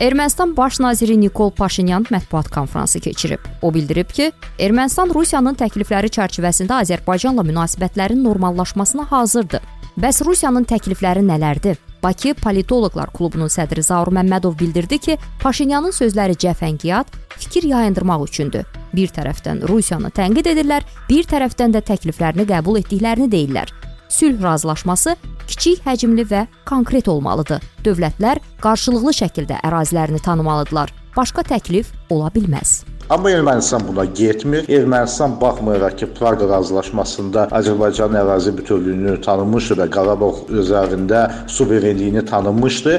Ermənistan baş naziri Nikol Paşinyan mətbuat konfransı keçirib. O bildirib ki, Ermənistan Rusiyanın təklifləri çərçivəsində Azərbaycanla münasibətlərin normallaşmasına hazırdır. Bəs Rusiyanın təklifləri nələrdir? Bakı Politoloqlar Klubunun sədri Zaur Məmmədov bildirdi ki, Paşinyanın sözləri cəfəngiyat, fikir yayındırmaq üçündür. Bir tərəfdən Rusiyanı tənqid edirlər, bir tərəfdən də təkliflərini qəbul etdiklərini deyirlər. Sülh razılaşması kiçik həcmli və konkret olmalıdır. Dövlətlər qarşılıqlı şəkildə ərazilərini tanımalıdırlar. Başqa təklif ola bilməz. Amma Ermənistan buna getmir. Ermənistan baxmayaraq ki, Praqa razılaşmasında Azərbaycanın ərazi bütövlüyünü tanımışdı və Qarabağ üzərində suverenliyini tanımışdı,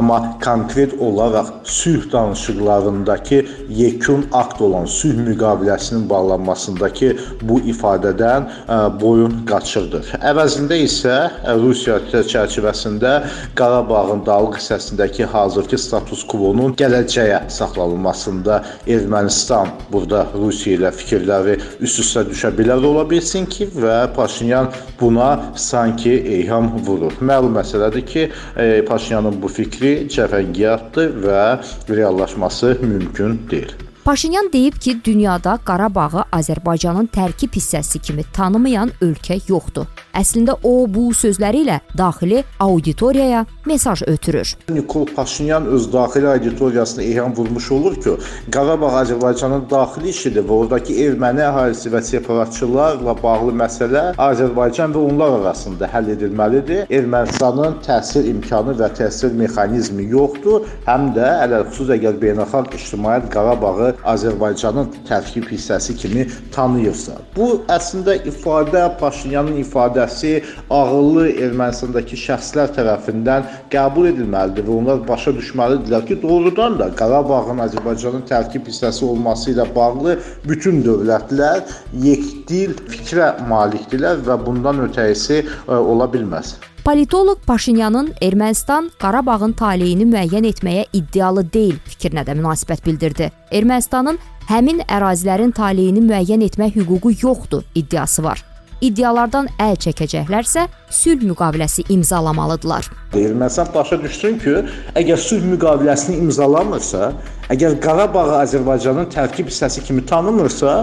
amma konkret olaraq sülh danışıqlarındakı yekun akt olan sülh müqaviləsinin bağlanmasındakı bu ifadədən ə, boyun qaçırdı. Əvəzində isə Rusiya çərçivəsində Qarabağın dağlıq hissəsindəki hazırki status quo-nun gələcəyə saxlanılmasında Ermənistan Ermənistan burada Rusiya ilə fikirləri üst-üstə düşə bilər ola bilsin ki, və Paşinyan buna sanki eyham vurur. Məlum məsələdir ki, e, Paşinyanın bu fikri cəfəngiyatdır və reallaşması mümkün deyil. Paşinyan deyib ki, dünyada Qarabağı Azərbaycanın tərkib hissəsi kimi tanımayan ölkə yoxdur. Əslində o bu sözləri ilə daxili auditoriyaya mesaj ötürür. Nikol Paşinyan öz daxili auditoriyasına eyham vurmuş olur ki, Qarabağ Azərbaycanın daxili işidir və oradakı erməni əhalisi və separatçılarla bağlı məsələ Azərbaycan və onlar arasında həll edilməlidir. Ermənistanın təsir imkanı və təsir mexanizmi yoxdur. Həm də ələlxüsus əgər beynəlxalq ictimaiyyət Qarabağı Azərbaycanın tərkib hissəsi kimi tanıyırsa. Bu əslində ifadə Paşinyanın ifadə ifadəsi ağıllı Ermənistandakı şəxslər tərəfindən qəbul edilməlidir və onlar başa düşməlidirlər ki, doğrudan da Qarabağın Azərbaycanın tərkib hissəsi olması ilə bağlı bütün dövlətlər yekdil fikrə malikdirlər və bundan ötəyisi e, ola bilməz. Politoloq Paşinyanın Ermənistan Qarabağın taleyini müəyyən etməyə iddialı deyil fikrinə də münasibət bildirdi. Ermənistanın həmin ərazilərin taleyini müəyyən etmə hüququ yoxdur iddiası var iddialardan əl çəkəcəklərsə, sülh müqaviləsi imzalamalıdırlar. Ermənistan başa düşsün ki, əgər sülh müqaviləsini imzalamırsa, əgər Qarabağı Azərbaycanın tərkib hissəsi kimi tanımırsa,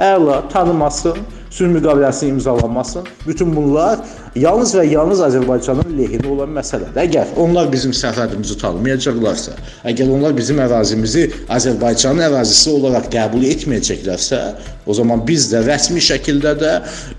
əla tanımasın, sülh müqaviləsinin imzalanmasın. Bütün bunlar yalnız və yalnız Azərbaycanın lehinə olan məsələdir. Əgər onlar bizim sərhədimizi tanımayacaqlarsa, əgər onlar bizim ərazimizi Azərbaycanın ərazisi olaraq qəbul etməyəcəklərsə, o zaman biz də rəsmi şəkildə də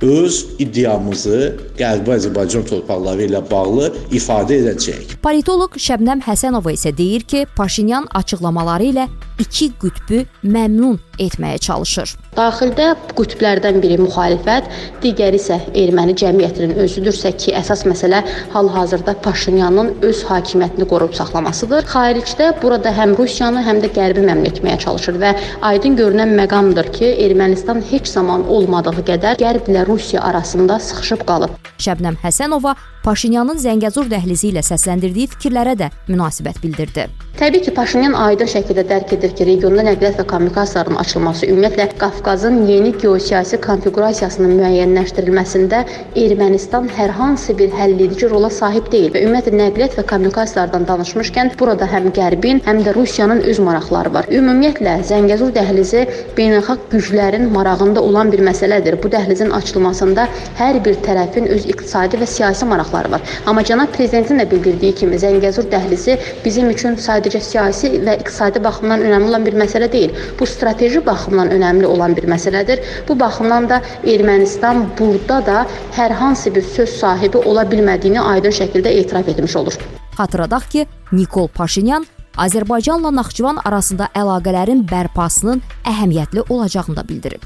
öz iddiamızı Qərbi Azərbaycan torpaqları ilə bağlı ifadə edəcəyik. Politoloq Şəbnəm Həsənova isə deyir ki, Paşinyan açıqlamaları ilə iki qütbü məmnun etməyə çalışır. Daxildə qütblərdən biri müxalifət, digəri isə erməni cəmiyyətinin özüdürsə ki, əsas məsələ hal-hazırda Paşinyanın öz hakimiyyətini qoruyub saxlamasıdır. Xaricdə burada həm Rusiyanı, həm də Qərbi məmnun etməyə çalışır və aydın görünən məqamdır ki, Ermənistan heç zaman olmadığı qədər Qərblə Rusiya arasında sıxışıb qalıb. Şəbnəm Həsənova Paşinyanın Zəngəzur dəhlizi ilə səsləndirdiyi fikirlərə də münasibət bildirdi. Təbii ki, Paşinyan aydın şəkildə dərk edir ki, regionda nəqliyyat və kommunikasiyaların açılması, ümumiyyətlə Qafqazın yeni geosiyasi konfiqurasiyasının müəyyənləşdirilməsində Ermənistan hər hansı bir həlledici rola sahib deyil və ümumiyyətlə nəqliyyat və kommunikasiyalardan danışmışkən burada həm Qərbin, həm də Rusiyanın öz maraqları var. Ümumiyyətlə Zəngəzur dəhlizi beynəlxalq güclərin marağında olan bir məsələdir. Bu dəhlizin açılmasında hər bir tərəfin öz iqtisadi və siyasi maraqları var. Amma cənab prezidentin də bildirdiyi kimi Zəngəzur dəhlizi bizim üçün sadəcə siyasi və iqtisadi baxımdan önəmli olan bir məsələ deyil. Bu strateji baxımdan önəmli olan bir məsələdir. Bu baxımdan da Ermənistan burada da hər hansı bir söz sahibi ola bilmədiyini aydın şəkildə etiraf etmiş olur. Xatırladaq ki, Nikol Paşinyan Azərbaycanla Naxçıvan arasında əlaqələrin bərpasının əhəmiyyətli olacağını da bildirib.